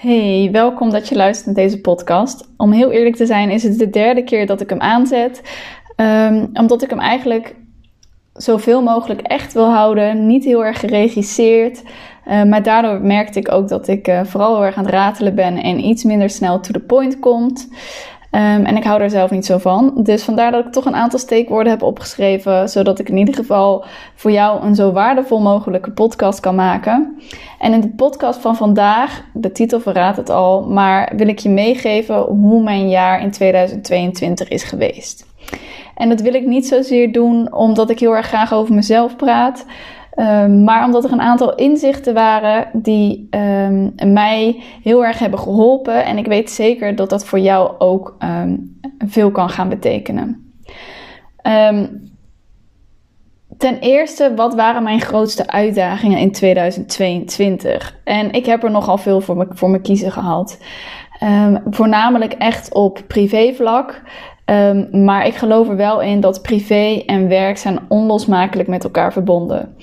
Hey, welkom dat je luistert naar deze podcast. Om heel eerlijk te zijn, is het de derde keer dat ik hem aanzet. Um, omdat ik hem eigenlijk zoveel mogelijk echt wil houden. Niet heel erg geregisseerd. Uh, maar daardoor merkte ik ook dat ik uh, vooral heel erg aan het ratelen ben en iets minder snel to the point komt. Um, en ik hou er zelf niet zo van. Dus vandaar dat ik toch een aantal steekwoorden heb opgeschreven. Zodat ik in ieder geval voor jou een zo waardevol mogelijke podcast kan maken. En in de podcast van vandaag, de titel verraadt het al, maar wil ik je meegeven hoe mijn jaar in 2022 is geweest. En dat wil ik niet zozeer doen omdat ik heel erg graag over mezelf praat. Um, maar omdat er een aantal inzichten waren die um, mij heel erg hebben geholpen. En ik weet zeker dat dat voor jou ook um, veel kan gaan betekenen. ten eerste, wat waren mijn grootste uitdagingen in 2022? En ik heb er nogal veel voor me, voor me kiezen gehad. voornamelijk echt op privévlak. Um, maar ik geloof er wel in dat privé en werk zijn onlosmakelijk met elkaar verbonden.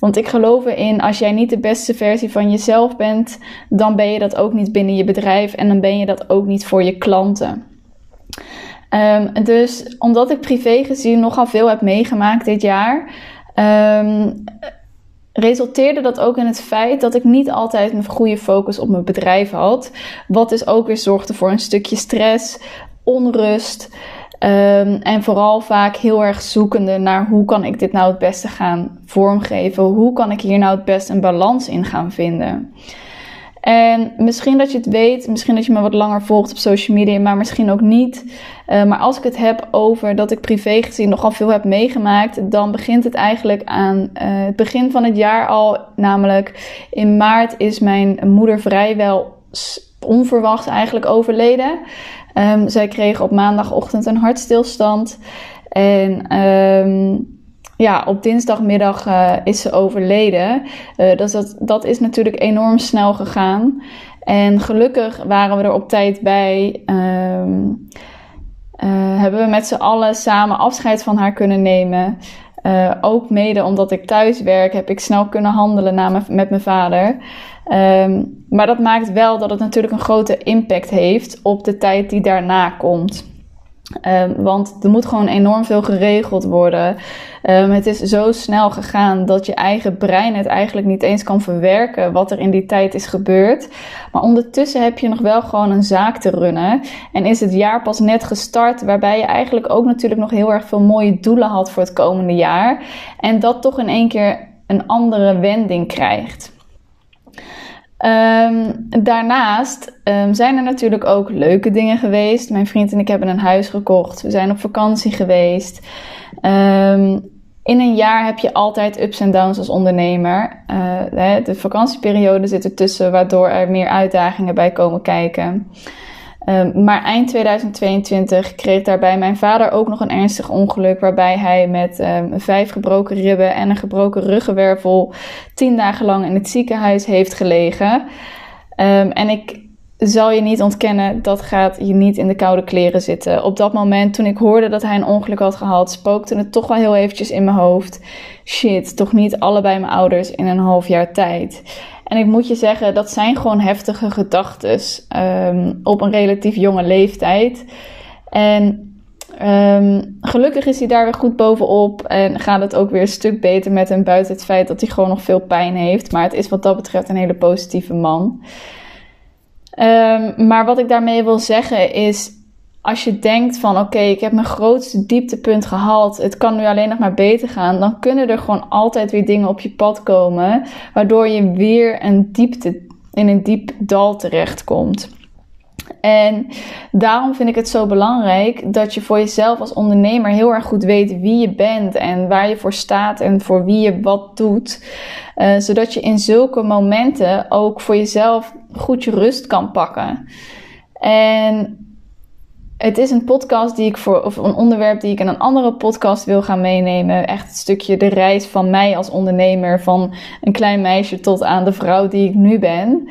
Want ik geloof erin, als jij niet de beste versie van jezelf bent, dan ben je dat ook niet binnen je bedrijf en dan ben je dat ook niet voor je klanten. Um, dus omdat ik privé gezien nogal veel heb meegemaakt dit jaar, um, resulteerde dat ook in het feit dat ik niet altijd een goede focus op mijn bedrijf had. Wat dus ook weer zorgde voor een stukje stress, onrust. Um, en vooral vaak heel erg zoekende naar hoe kan ik dit nou het beste gaan vormgeven? Hoe kan ik hier nou het beste een balans in gaan vinden? En misschien dat je het weet, misschien dat je me wat langer volgt op social media, maar misschien ook niet. Uh, maar als ik het heb over dat ik privé gezien nogal veel heb meegemaakt, dan begint het eigenlijk aan uh, het begin van het jaar al. Namelijk in maart is mijn moeder vrijwel onverwachts eigenlijk overleden. Um, zij kreeg op maandagochtend een hartstilstand. En um, ja, op dinsdagmiddag uh, is ze overleden. Uh, dus dat, dat is natuurlijk enorm snel gegaan. En gelukkig waren we er op tijd bij. Um, uh, hebben we met z'n allen samen afscheid van haar kunnen nemen. Uh, ook mede omdat ik thuis werk, heb ik snel kunnen handelen na met mijn vader. Um, maar dat maakt wel dat het natuurlijk een grote impact heeft op de tijd die daarna komt. Um, want er moet gewoon enorm veel geregeld worden. Um, het is zo snel gegaan dat je eigen brein het eigenlijk niet eens kan verwerken wat er in die tijd is gebeurd. Maar ondertussen heb je nog wel gewoon een zaak te runnen. En is het jaar pas net gestart, waarbij je eigenlijk ook natuurlijk nog heel erg veel mooie doelen had voor het komende jaar. En dat toch in één keer een andere wending krijgt. Um, daarnaast um, zijn er natuurlijk ook leuke dingen geweest. Mijn vriend en ik hebben een huis gekocht. We zijn op vakantie geweest. Um, in een jaar heb je altijd ups en downs als ondernemer. Uh, de vakantieperiode zit ertussen, waardoor er meer uitdagingen bij komen kijken. Um, maar eind 2022 kreeg daarbij mijn vader ook nog een ernstig ongeluk. Waarbij hij met um, vijf gebroken ribben en een gebroken ruggenwervel tien dagen lang in het ziekenhuis heeft gelegen. Um, en ik zal je niet ontkennen, dat gaat je niet in de koude kleren zitten. Op dat moment, toen ik hoorde dat hij een ongeluk had gehad, spookte het toch wel heel eventjes in mijn hoofd. Shit, toch niet allebei mijn ouders in een half jaar tijd. En ik moet je zeggen, dat zijn gewoon heftige gedachten um, op een relatief jonge leeftijd. En um, gelukkig is hij daar weer goed bovenop en gaat het ook weer een stuk beter met hem, buiten het feit dat hij gewoon nog veel pijn heeft. Maar het is wat dat betreft een hele positieve man. Um, maar wat ik daarmee wil zeggen is, als je denkt van oké, ik heb mijn grootste dieptepunt gehaald, het kan nu alleen nog maar beter gaan, dan kunnen er gewoon altijd weer dingen op je pad komen, waardoor je weer een diepte, in een diep dal terechtkomt. En daarom vind ik het zo belangrijk dat je voor jezelf als ondernemer heel erg goed weet wie je bent en waar je voor staat en voor wie je wat doet. Uh, zodat je in zulke momenten ook voor jezelf goed je rust kan pakken. En het is een podcast die ik voor, of een onderwerp die ik in een andere podcast wil gaan meenemen. Echt het stukje de reis van mij als ondernemer, van een klein meisje tot aan de vrouw die ik nu ben.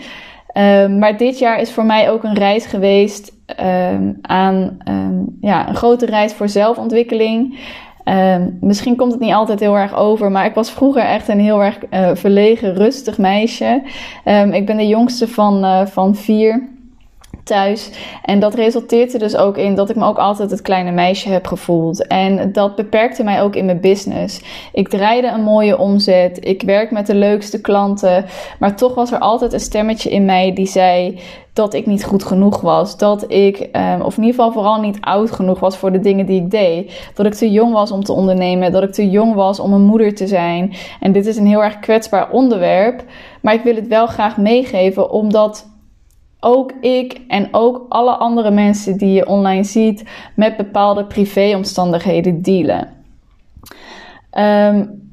Um, maar dit jaar is voor mij ook een reis geweest um, aan um, ja, een grote reis voor zelfontwikkeling. Ehm, misschien komt het niet altijd heel erg over, maar ik was vroeger echt een heel erg uh, verlegen, rustig meisje. Ik ben de jongste van, uh, van vier thuis. En dat resulteerde dus ook in dat ik me ook altijd het kleine meisje heb gevoeld. En dat beperkte mij ook in mijn business. Ik draaide een mooie omzet. Ik werk met de leukste klanten. Maar toch was er altijd een stemmetje in mij die zei dat ik niet goed genoeg was. Dat ik, um, of in ieder geval vooral niet oud genoeg was voor de dingen die ik deed. Dat ik te jong was om te ondernemen. Dat ik te jong was om een moeder te zijn. En dit is een heel erg kwetsbaar onderwerp. Maar ik wil het wel graag meegeven, omdat ook ik en ook alle andere mensen die je online ziet met bepaalde privéomstandigheden dealen. Um,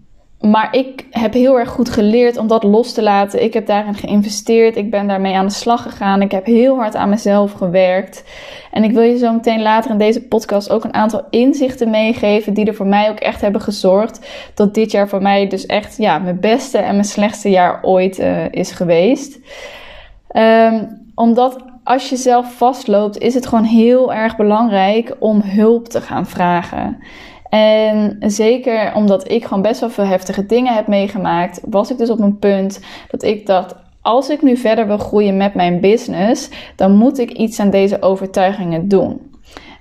maar ik heb heel erg goed geleerd om dat los te laten. Ik heb daarin geïnvesteerd. Ik ben daarmee aan de slag gegaan. Ik heb heel hard aan mezelf gewerkt. En ik wil je zo meteen later in deze podcast ook een aantal inzichten meegeven. Die er voor mij ook echt hebben gezorgd. Dat dit jaar voor mij dus echt ja, mijn beste en mijn slechtste jaar ooit uh, is geweest. Um, omdat als je zelf vastloopt, is het gewoon heel erg belangrijk om hulp te gaan vragen. En zeker omdat ik gewoon best wel veel heftige dingen heb meegemaakt, was ik dus op een punt dat ik dacht: als ik nu verder wil groeien met mijn business, dan moet ik iets aan deze overtuigingen doen.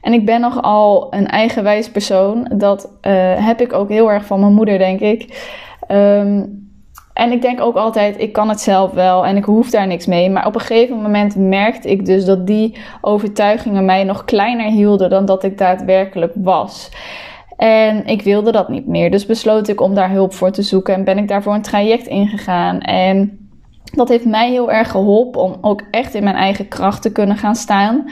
En ik ben nogal een eigenwijs persoon. Dat uh, heb ik ook heel erg van mijn moeder, denk ik. Um, en ik denk ook altijd, ik kan het zelf wel en ik hoef daar niks mee. Maar op een gegeven moment merkte ik dus dat die overtuigingen mij nog kleiner hielden dan dat ik daadwerkelijk was. En ik wilde dat niet meer. Dus besloot ik om daar hulp voor te zoeken en ben ik daarvoor een traject ingegaan. En dat heeft mij heel erg geholpen om ook echt in mijn eigen kracht te kunnen gaan staan.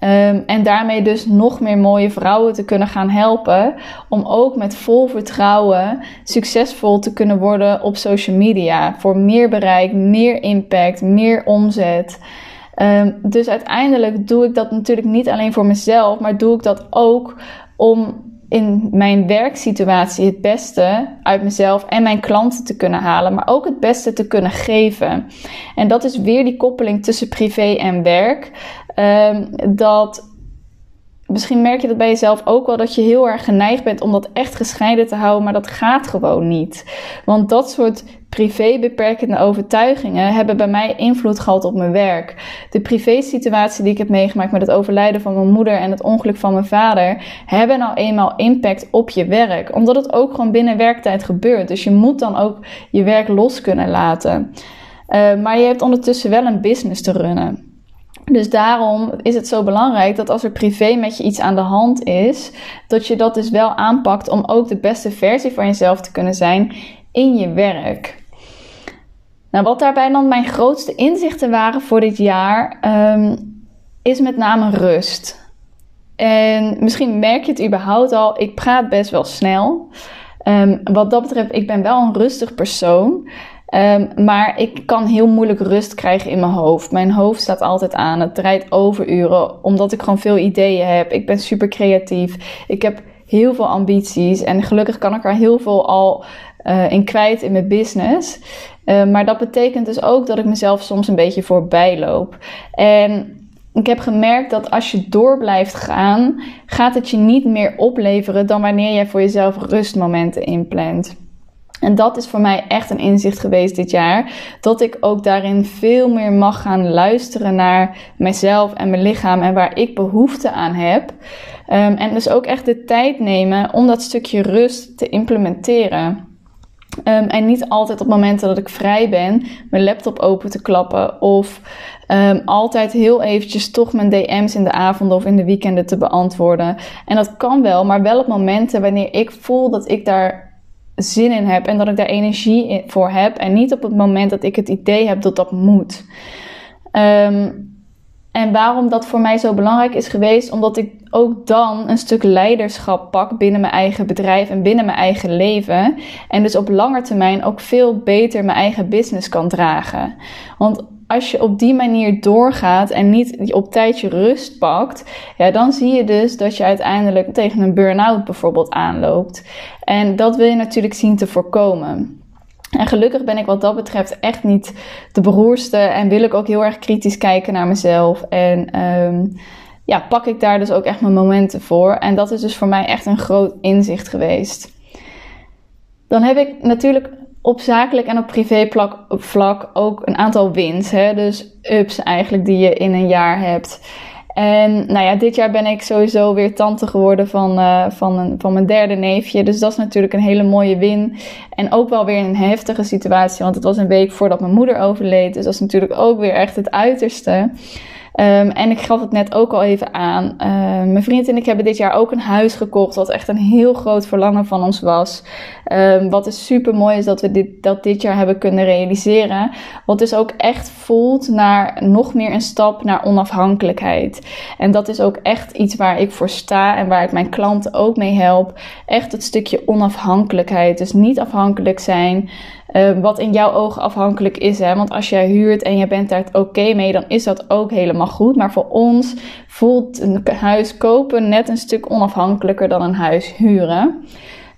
Um, en daarmee dus nog meer mooie vrouwen te kunnen gaan helpen. Om ook met vol vertrouwen succesvol te kunnen worden op social media. Voor meer bereik, meer impact, meer omzet. Um, dus uiteindelijk doe ik dat natuurlijk niet alleen voor mezelf, maar doe ik dat ook om in mijn werksituatie het beste uit mezelf en mijn klanten te kunnen halen, maar ook het beste te kunnen geven. En dat is weer die koppeling tussen privé en werk. Um, dat misschien merk je dat bij jezelf ook wel dat je heel erg geneigd bent om dat echt gescheiden te houden, maar dat gaat gewoon niet. Want dat soort privé beperkende overtuigingen hebben bij mij invloed gehad op mijn werk. De privé situatie die ik heb meegemaakt met het overlijden van mijn moeder en het ongeluk van mijn vader hebben nou eenmaal impact op je werk, omdat het ook gewoon binnen werktijd gebeurt. Dus je moet dan ook je werk los kunnen laten. Uh, maar je hebt ondertussen wel een business te runnen. Dus daarom is het zo belangrijk dat als er privé met je iets aan de hand is, dat je dat dus wel aanpakt om ook de beste versie van jezelf te kunnen zijn in je werk. Nou, wat daarbij dan mijn grootste inzichten waren voor dit jaar, um, is met name rust. En misschien merk je het überhaupt al, ik praat best wel snel. Um, wat dat betreft, ik ben wel een rustig persoon. Um, maar ik kan heel moeilijk rust krijgen in mijn hoofd. Mijn hoofd staat altijd aan. Het draait overuren, omdat ik gewoon veel ideeën heb. Ik ben super creatief. Ik heb heel veel ambities. En gelukkig kan ik er heel veel al uh, in kwijt in mijn business. Uh, maar dat betekent dus ook dat ik mezelf soms een beetje voorbij loop. En ik heb gemerkt dat als je door blijft gaan, gaat het je niet meer opleveren dan wanneer jij voor jezelf rustmomenten inplant. En dat is voor mij echt een inzicht geweest dit jaar. Dat ik ook daarin veel meer mag gaan luisteren naar mezelf en mijn lichaam en waar ik behoefte aan heb. Um, en dus ook echt de tijd nemen om dat stukje rust te implementeren. Um, en niet altijd op momenten dat ik vrij ben, mijn laptop open te klappen. Of um, altijd heel eventjes toch mijn DM's in de avonden of in de weekenden te beantwoorden. En dat kan wel, maar wel op momenten wanneer ik voel dat ik daar zin in heb en dat ik daar energie voor heb. En niet op het moment dat ik het idee heb dat dat moet. Um, en waarom dat voor mij zo belangrijk is geweest, omdat ik ook dan een stuk leiderschap pak binnen mijn eigen bedrijf en binnen mijn eigen leven. En dus op lange termijn ook veel beter mijn eigen business kan dragen. Want als je op die manier doorgaat en niet op tijd je rust pakt, ja, dan zie je dus dat je uiteindelijk tegen een burn-out bijvoorbeeld aanloopt. En dat wil je natuurlijk zien te voorkomen. En gelukkig ben ik wat dat betreft echt niet de beroerste en wil ik ook heel erg kritisch kijken naar mezelf. En um, ja, pak ik daar dus ook echt mijn momenten voor. En dat is dus voor mij echt een groot inzicht geweest. Dan heb ik natuurlijk op zakelijk en op privé vlak ook een aantal wins. Hè? Dus ups eigenlijk die je in een jaar hebt. En nou ja, dit jaar ben ik sowieso weer tante geworden van, uh, van, een, van mijn derde neefje. Dus dat is natuurlijk een hele mooie win. En ook wel weer een heftige situatie, want het was een week voordat mijn moeder overleed. Dus dat is natuurlijk ook weer echt het uiterste. Um, en ik gaf het net ook al even aan. Uh, mijn vriend en ik hebben dit jaar ook een huis gekocht, wat echt een heel groot verlangen van ons was. Um, wat is super mooi is dat we dit, dat dit jaar hebben kunnen realiseren. Wat dus ook echt voelt naar nog meer een stap naar onafhankelijkheid. En dat is ook echt iets waar ik voor sta en waar ik mijn klanten ook mee help. Echt het stukje onafhankelijkheid. Dus niet afhankelijk zijn. Uh, wat in jouw ogen afhankelijk is. Hè? Want als jij huurt en je bent daar oké mee, dan is dat ook helemaal goed. Maar voor ons voelt een huis kopen net een stuk onafhankelijker dan een huis huren.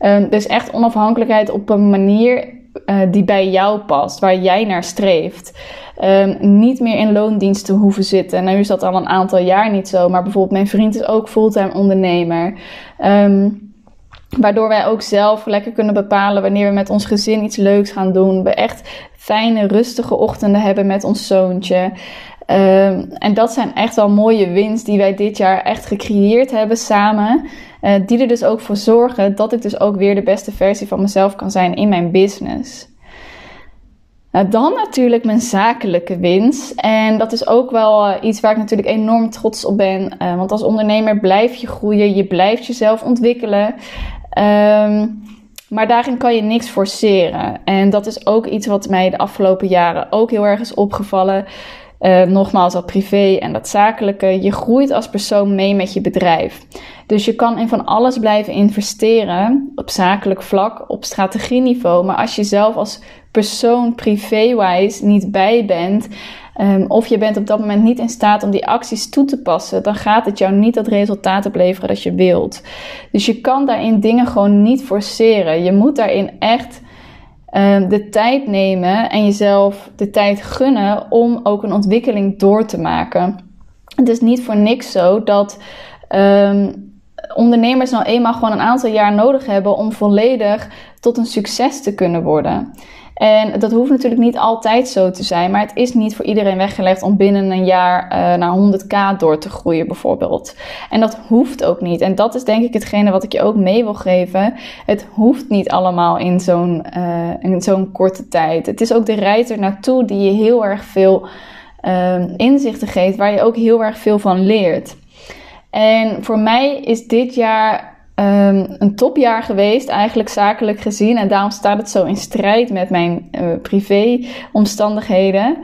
Uh, dus echt onafhankelijkheid op een manier uh, die bij jou past, waar jij naar streeft. Um, niet meer in loondienst te hoeven zitten. En nu is dat al een aantal jaar niet zo. Maar bijvoorbeeld mijn vriend is ook fulltime ondernemer. Um, Waardoor wij ook zelf lekker kunnen bepalen wanneer we met ons gezin iets leuks gaan doen. We echt fijne, rustige ochtenden hebben met ons zoontje. Um, en dat zijn echt wel mooie wins die wij dit jaar echt gecreëerd hebben samen. Uh, die er dus ook voor zorgen dat ik dus ook weer de beste versie van mezelf kan zijn in mijn business. Nou, dan natuurlijk mijn zakelijke winst. En dat is ook wel uh, iets waar ik natuurlijk enorm trots op ben. Uh, want als ondernemer blijf je groeien, je blijft jezelf ontwikkelen. Um, maar daarin kan je niks forceren. En dat is ook iets wat mij de afgelopen jaren ook heel erg is opgevallen. Uh, nogmaals, dat privé en dat zakelijke. Je groeit als persoon mee met je bedrijf. Dus je kan in van alles blijven investeren op zakelijk vlak, op strategieniveau. Maar als je zelf als persoon privé-wise niet bij bent, um, of je bent op dat moment niet in staat om die acties toe te passen, dan gaat het jou niet dat resultaat opleveren dat je wilt. Dus je kan daarin dingen gewoon niet forceren. Je moet daarin echt um, de tijd nemen en jezelf de tijd gunnen om ook een ontwikkeling door te maken. Het is niet voor niks zo dat um, ondernemers nou eenmaal gewoon een aantal jaar nodig hebben om volledig tot een succes te kunnen worden. En dat hoeft natuurlijk niet altijd zo te zijn, maar het is niet voor iedereen weggelegd om binnen een jaar uh, naar 100k door te groeien, bijvoorbeeld. En dat hoeft ook niet. En dat is denk ik hetgene wat ik je ook mee wil geven. Het hoeft niet allemaal in zo'n uh, in zo'n korte tijd. Het is ook de reis er naartoe die je heel erg veel uh, inzichten geeft, waar je ook heel erg veel van leert. En voor mij is dit jaar um, een topjaar geweest, eigenlijk zakelijk gezien. En daarom staat het zo in strijd met mijn uh, privé-omstandigheden.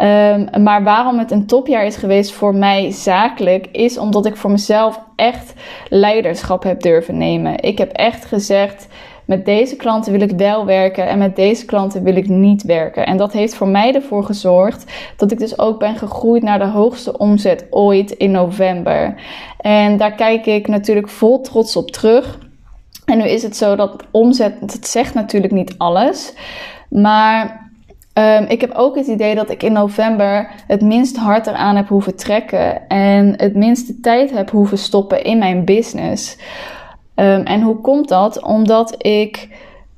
Um, maar waarom het een topjaar is geweest voor mij zakelijk, is omdat ik voor mezelf echt leiderschap heb durven nemen. Ik heb echt gezegd met deze klanten wil ik wel werken en met deze klanten wil ik niet werken. En dat heeft voor mij ervoor gezorgd dat ik dus ook ben gegroeid naar de hoogste omzet ooit in november. En daar kijk ik natuurlijk vol trots op terug. En nu is het zo dat omzet, het zegt natuurlijk niet alles. Maar Um, ik heb ook het idee dat ik in november het minst hard eraan heb hoeven trekken en het minste tijd heb hoeven stoppen in mijn business. Um, en hoe komt dat? Omdat ik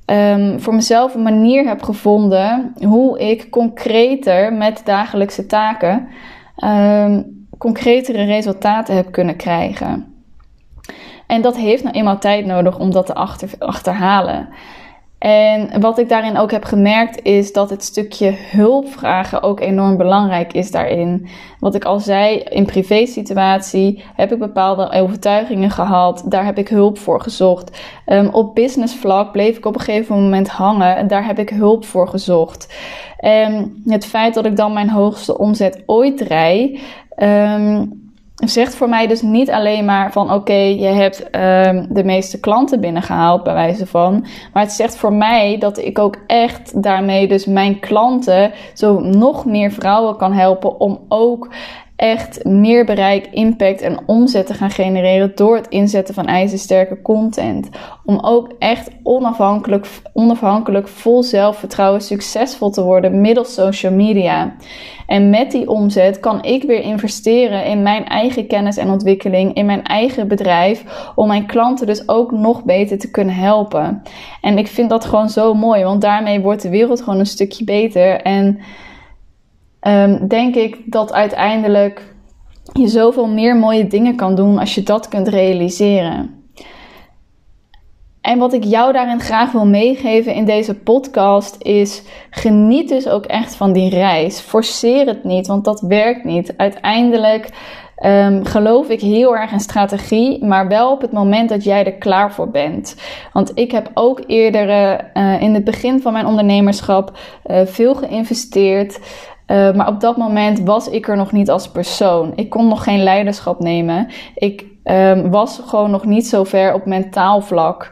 um, voor mezelf een manier heb gevonden hoe ik concreter met dagelijkse taken um, concretere resultaten heb kunnen krijgen. En dat heeft nou eenmaal tijd nodig om dat te achter, achterhalen. En wat ik daarin ook heb gemerkt is dat het stukje hulpvragen ook enorm belangrijk is daarin. Wat ik al zei, in privé situatie heb ik bepaalde overtuigingen gehad. Daar heb ik hulp voor gezocht. Um, op business vlak bleef ik op een gegeven moment hangen en daar heb ik hulp voor gezocht. En het feit dat ik dan mijn hoogste omzet ooit rij. Um, zegt voor mij dus niet alleen maar van oké, je hebt um, de meeste klanten binnengehaald bij wijze van. Maar het zegt voor mij dat ik ook echt daarmee dus mijn klanten zo nog meer vrouwen kan helpen om ook echt meer bereik, impact en omzet te gaan genereren door het inzetten van ijzersterke content. Om ook echt onafhankelijk, onafhankelijk vol zelfvertrouwen succesvol te worden middels social media. En met die omzet kan ik weer investeren in mijn eigen kennis en ontwikkeling, in mijn eigen bedrijf, om mijn klanten dus ook nog beter te kunnen helpen. En ik vind dat gewoon zo mooi, want daarmee wordt de wereld gewoon een stukje beter. En um, denk ik dat uiteindelijk je zoveel meer mooie dingen kan doen als je dat kunt realiseren. En wat ik jou daarin graag wil meegeven in deze podcast is: geniet dus ook echt van die reis. Forceer het niet, want dat werkt niet. Uiteindelijk um, geloof ik heel erg in strategie, maar wel op het moment dat jij er klaar voor bent. Want ik heb ook eerder uh, in het begin van mijn ondernemerschap uh, veel geïnvesteerd. Uh, maar op dat moment was ik er nog niet als persoon. Ik kon nog geen leiderschap nemen. Ik um, was gewoon nog niet zo ver op mentaal vlak.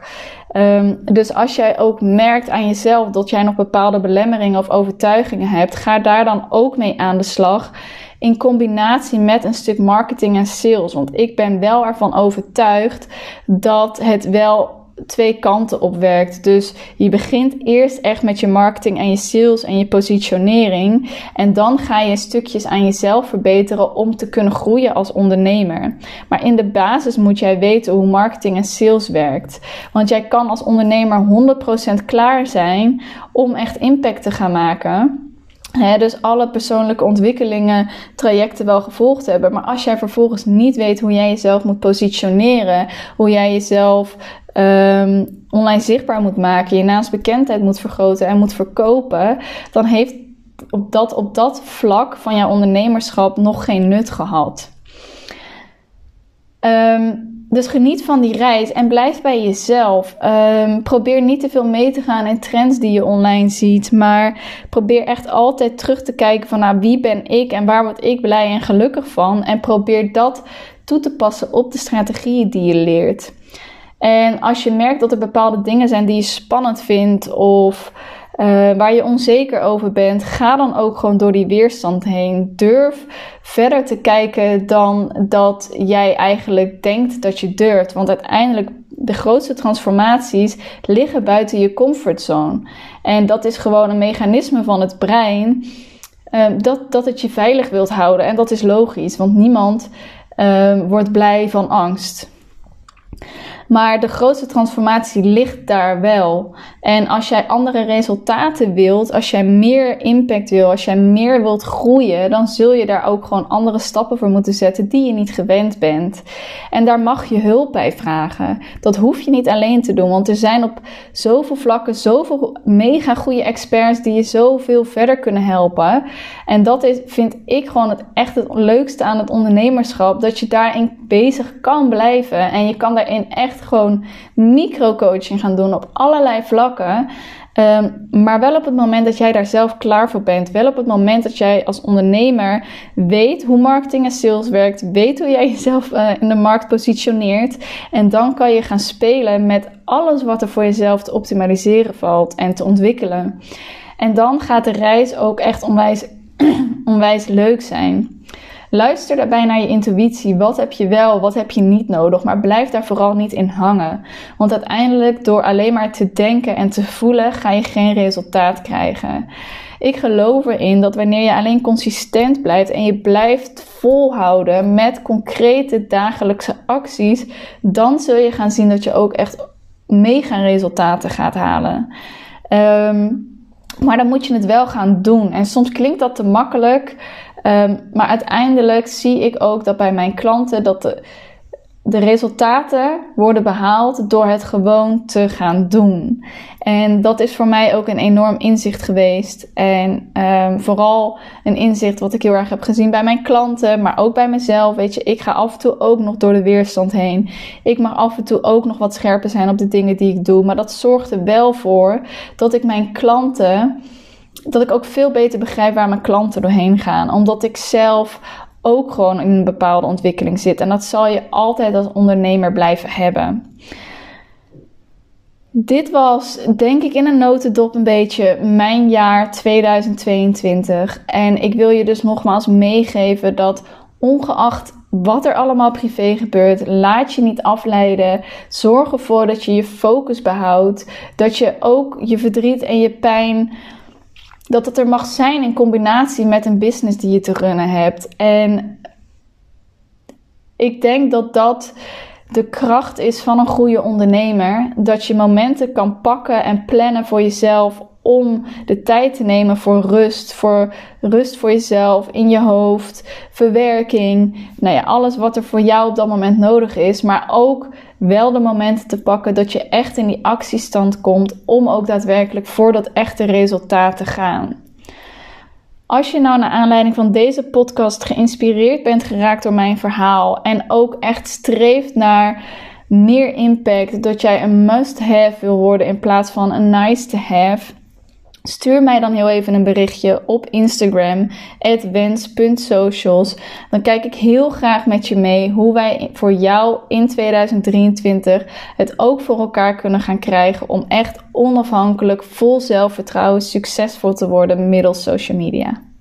Um, dus als jij ook merkt aan jezelf dat jij nog bepaalde belemmeringen of overtuigingen hebt, ga daar dan ook mee aan de slag. In combinatie met een stuk marketing en sales. Want ik ben wel ervan overtuigd dat het wel twee kanten op werkt. Dus je begint eerst echt met je marketing en je sales en je positionering. En dan ga je stukjes aan jezelf verbeteren om te kunnen groeien als ondernemer. Maar in de basis moet jij weten hoe marketing en sales werkt. Want jij kan als ondernemer 100% klaar zijn om echt impact te gaan maken. Dus alle persoonlijke ontwikkelingen, trajecten wel gevolgd hebben. Maar als jij vervolgens niet weet hoe jij jezelf moet positioneren, hoe jij jezelf um, online zichtbaar moet maken, je naamsbekendheid moet vergroten en moet verkopen, dan heeft op dat, op dat vlak van jouw ondernemerschap nog geen nut gehad. Um, dus geniet van die reis en blijf bij jezelf. Um, probeer niet te veel mee te gaan in trends die je online ziet. Maar probeer echt altijd terug te kijken van nou, wie ben ik en waar word ik blij en gelukkig van. En probeer dat toe te passen op de strategieën die je leert. En als je merkt dat er bepaalde dingen zijn die je spannend vindt of uh, waar je onzeker over bent, ga dan ook gewoon door die weerstand heen. Durf verder te kijken dan dat jij eigenlijk denkt dat je durft. Want uiteindelijk de grootste transformaties liggen buiten je comfortzone. En dat is gewoon een mechanisme van het brein uh, dat, dat het je veilig wilt houden. En dat is logisch, want niemand uh, wordt blij van angst. Maar de grootste transformatie ligt daar wel. En als jij andere resultaten wilt, als jij meer impact wil, als jij meer wilt groeien, dan zul je daar ook gewoon andere stappen voor moeten zetten die je niet gewend bent. En daar mag je hulp bij vragen. Dat hoef je niet alleen te doen, want er zijn op zoveel vlakken zoveel mega goede experts die je zoveel verder kunnen helpen. En dat is, vind ik gewoon het echt het leukste aan het ondernemerschap, dat je daarin bezig kan blijven en je kan daarin echt gewoon micro-coaching gaan doen op allerlei vlakken. Um, maar wel op het moment dat jij daar zelf klaar voor bent. Wel op het moment dat jij als ondernemer weet hoe marketing en sales werkt. Weet hoe jij jezelf uh, in de markt positioneert. En dan kan je gaan spelen met alles wat er voor jezelf te optimaliseren valt en te ontwikkelen. En dan gaat de reis ook echt onwijs, onwijs leuk zijn. Luister daarbij naar je intuïtie. Wat heb je wel, wat heb je niet nodig? Maar blijf daar vooral niet in hangen. Want uiteindelijk, door alleen maar te denken en te voelen, ga je geen resultaat krijgen. Ik geloof erin dat wanneer je alleen consistent blijft en je blijft volhouden met concrete dagelijkse acties, dan zul je gaan zien dat je ook echt mega resultaten gaat halen. Um, maar dan moet je het wel gaan doen. En soms klinkt dat te makkelijk. Um, maar uiteindelijk zie ik ook dat bij mijn klanten dat de, de resultaten worden behaald door het gewoon te gaan doen. En dat is voor mij ook een enorm inzicht geweest. En um, vooral een inzicht wat ik heel erg heb gezien bij mijn klanten, maar ook bij mezelf. Weet je, ik ga af en toe ook nog door de weerstand heen. Ik mag af en toe ook nog wat scherper zijn op de dingen die ik doe. Maar dat zorgt er wel voor dat ik mijn klanten dat ik ook veel beter begrijp waar mijn klanten doorheen gaan. Omdat ik zelf ook gewoon in een bepaalde ontwikkeling zit. En dat zal je altijd als ondernemer blijven hebben. Dit was, denk ik, in een notendop een beetje mijn jaar 2022. En ik wil je dus nogmaals meegeven dat ongeacht wat er allemaal privé gebeurt, laat je niet afleiden. Zorg ervoor dat je je focus behoudt. Dat je ook je verdriet en je pijn dat het er mag zijn in combinatie met een business die je te runnen hebt. En ik denk dat dat de kracht is van een goede ondernemer. Dat je momenten kan pakken en plannen voor jezelf om de tijd te nemen voor rust, voor rust voor jezelf, in je hoofd, verwerking, nou ja, alles wat er voor jou op dat moment nodig is, maar ook wel de momenten te pakken dat je echt in die actiestand komt om ook daadwerkelijk voor dat echte resultaat te gaan. Als je nou naar aanleiding van deze podcast geïnspireerd bent geraakt door mijn verhaal en ook echt streeft naar meer impact, dat jij een must-have wil worden in plaats van een nice-to-have, Stuur mij dan heel even een berichtje op Instagram, wens.socials. Dan kijk ik heel graag met je mee hoe wij voor jou in 2023 het ook voor elkaar kunnen gaan krijgen om echt onafhankelijk, vol zelfvertrouwen, succesvol te worden middels social media.